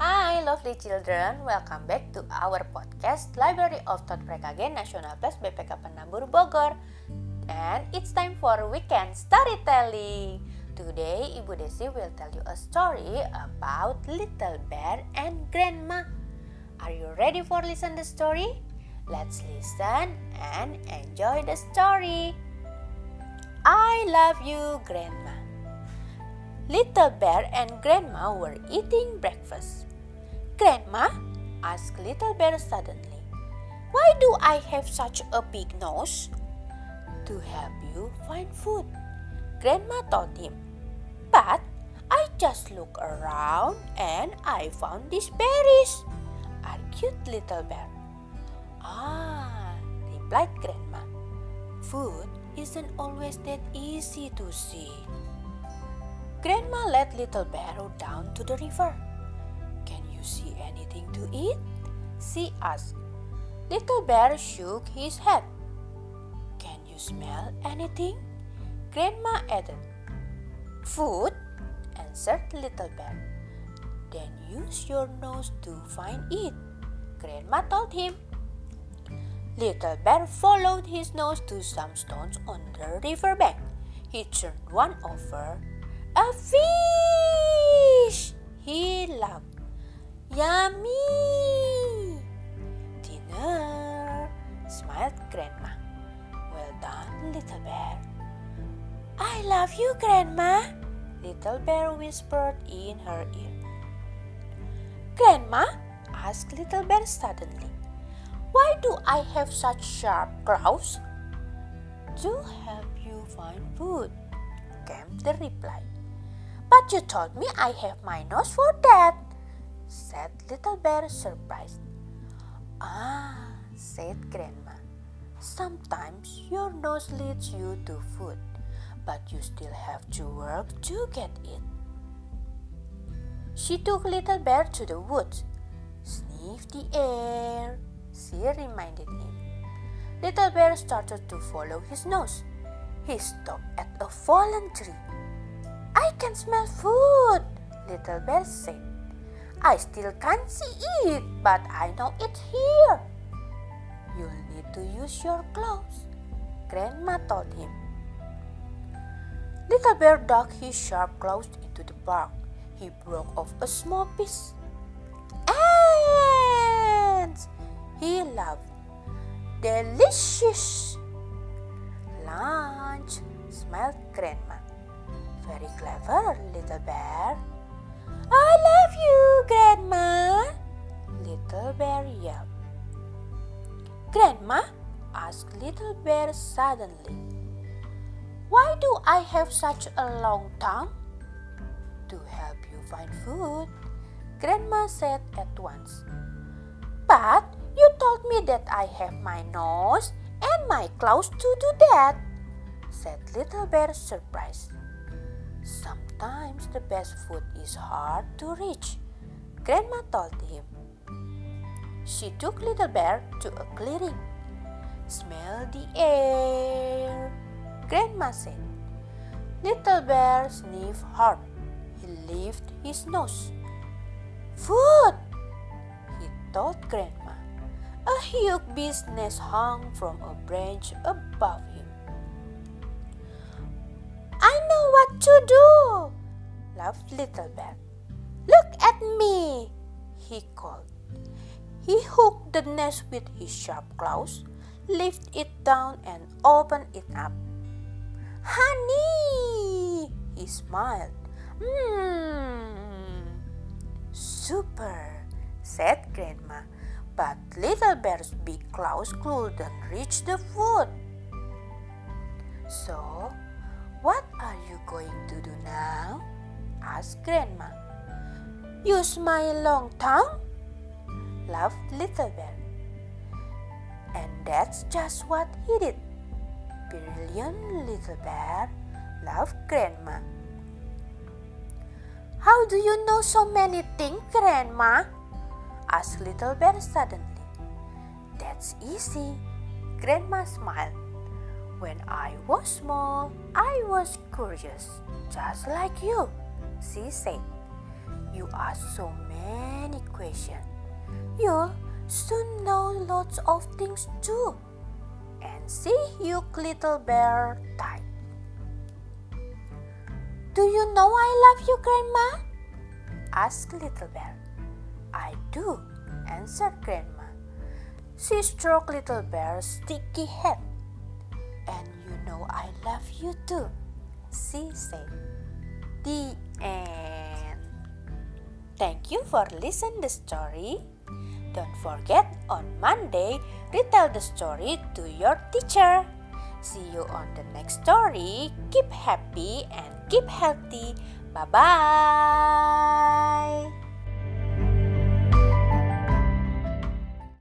Hai lovely children, welcome back to our podcast Library of Thought PKG National Plus BPK Penambur Bogor. And it's time for weekend storytelling. Today, Ibu Desi will tell you a story about Little Bear and Grandma. Are you ready for listen the story? Let's listen and enjoy the story. I love you, Grandma. Little Bear and Grandma were eating breakfast. Grandma, asked Little Bear suddenly, why do I have such a big nose? To help you find food, Grandma told him. But I just look around and I found these berries, argued Little Bear. Ah, replied Grandma. Food isn't always that easy to see. Grandma led Little Bear down to the river. Can you see anything to eat? She asked. Little Bear shook his head. Can you smell anything? Grandma added. Food, answered Little Bear. Then use your nose to find it, Grandma told him. Little Bear followed his nose to some stones on the river bank. He turned one over. A fish! He laughed. Yummy! Dinner! smiled Grandma. Well done, Little Bear. I love you, Grandma, Little Bear whispered in her ear. Grandma, asked Little Bear suddenly, why do I have such sharp claws? To help you find food, came the reply. But you told me I have my nose for that, said Little Bear surprised. Ah, said Grandma, sometimes your nose leads you to food but you still have to work to get it. She took Little Bear to the woods. Sniff the air, she reminded him. Little Bear started to follow his nose. He stopped at a fallen tree. I can smell food, Little Bear said. I still can't see it, but I know it's here. You'll need to use your claws, Grandma told him. Little Bear dug his sharp claws into the bark. He broke off a small piece. Ants! He laughed. Delicious! Lunch, smiled Grandma. Very clever, Little Bear. I love you, Grandma, Little Bear yelled. Grandma, asked Little Bear suddenly. Why do I have such a long tongue? To help you find food, Grandma said at once. But you told me that I have my nose and my claws to do that, said Little Bear surprised. Sometimes the best food is hard to reach, Grandma told him. She took Little Bear to a clearing. Smell the air, Grandma said. Little Bear sniffed hard. He lifted his nose. Food! He told Grandma. A huge bee's nest hung from a branch above him. To do, laughed Little Bear. Look at me, he called. He hooked the nest with his sharp claws, lifted it down, and opened it up. Honey! He smiled. Mmm. Super, said Grandma. But Little Bear's big claws couldn't reach the food. So, what are you going to do now? asked Grandma. Use my long tongue? laughed Little Bear. And that's just what he did. Brilliant little bear, laughed Grandma. How do you know so many things, Grandma? asked Little Bear suddenly. That's easy, Grandma smiled. When I was small, I was curious, just like you. She said, You ask so many questions. You'll soon know lots of things too. And see you, little bear type. Do you know I love you, Grandma? asked Little Bear. I do, answered Grandma. She stroked Little Bear's sticky head. And know I love you too, she said. The end. Thank you for listening the story. Don't forget on Monday, retell the story to your teacher. See you on the next story. Keep happy and keep healthy. Bye bye.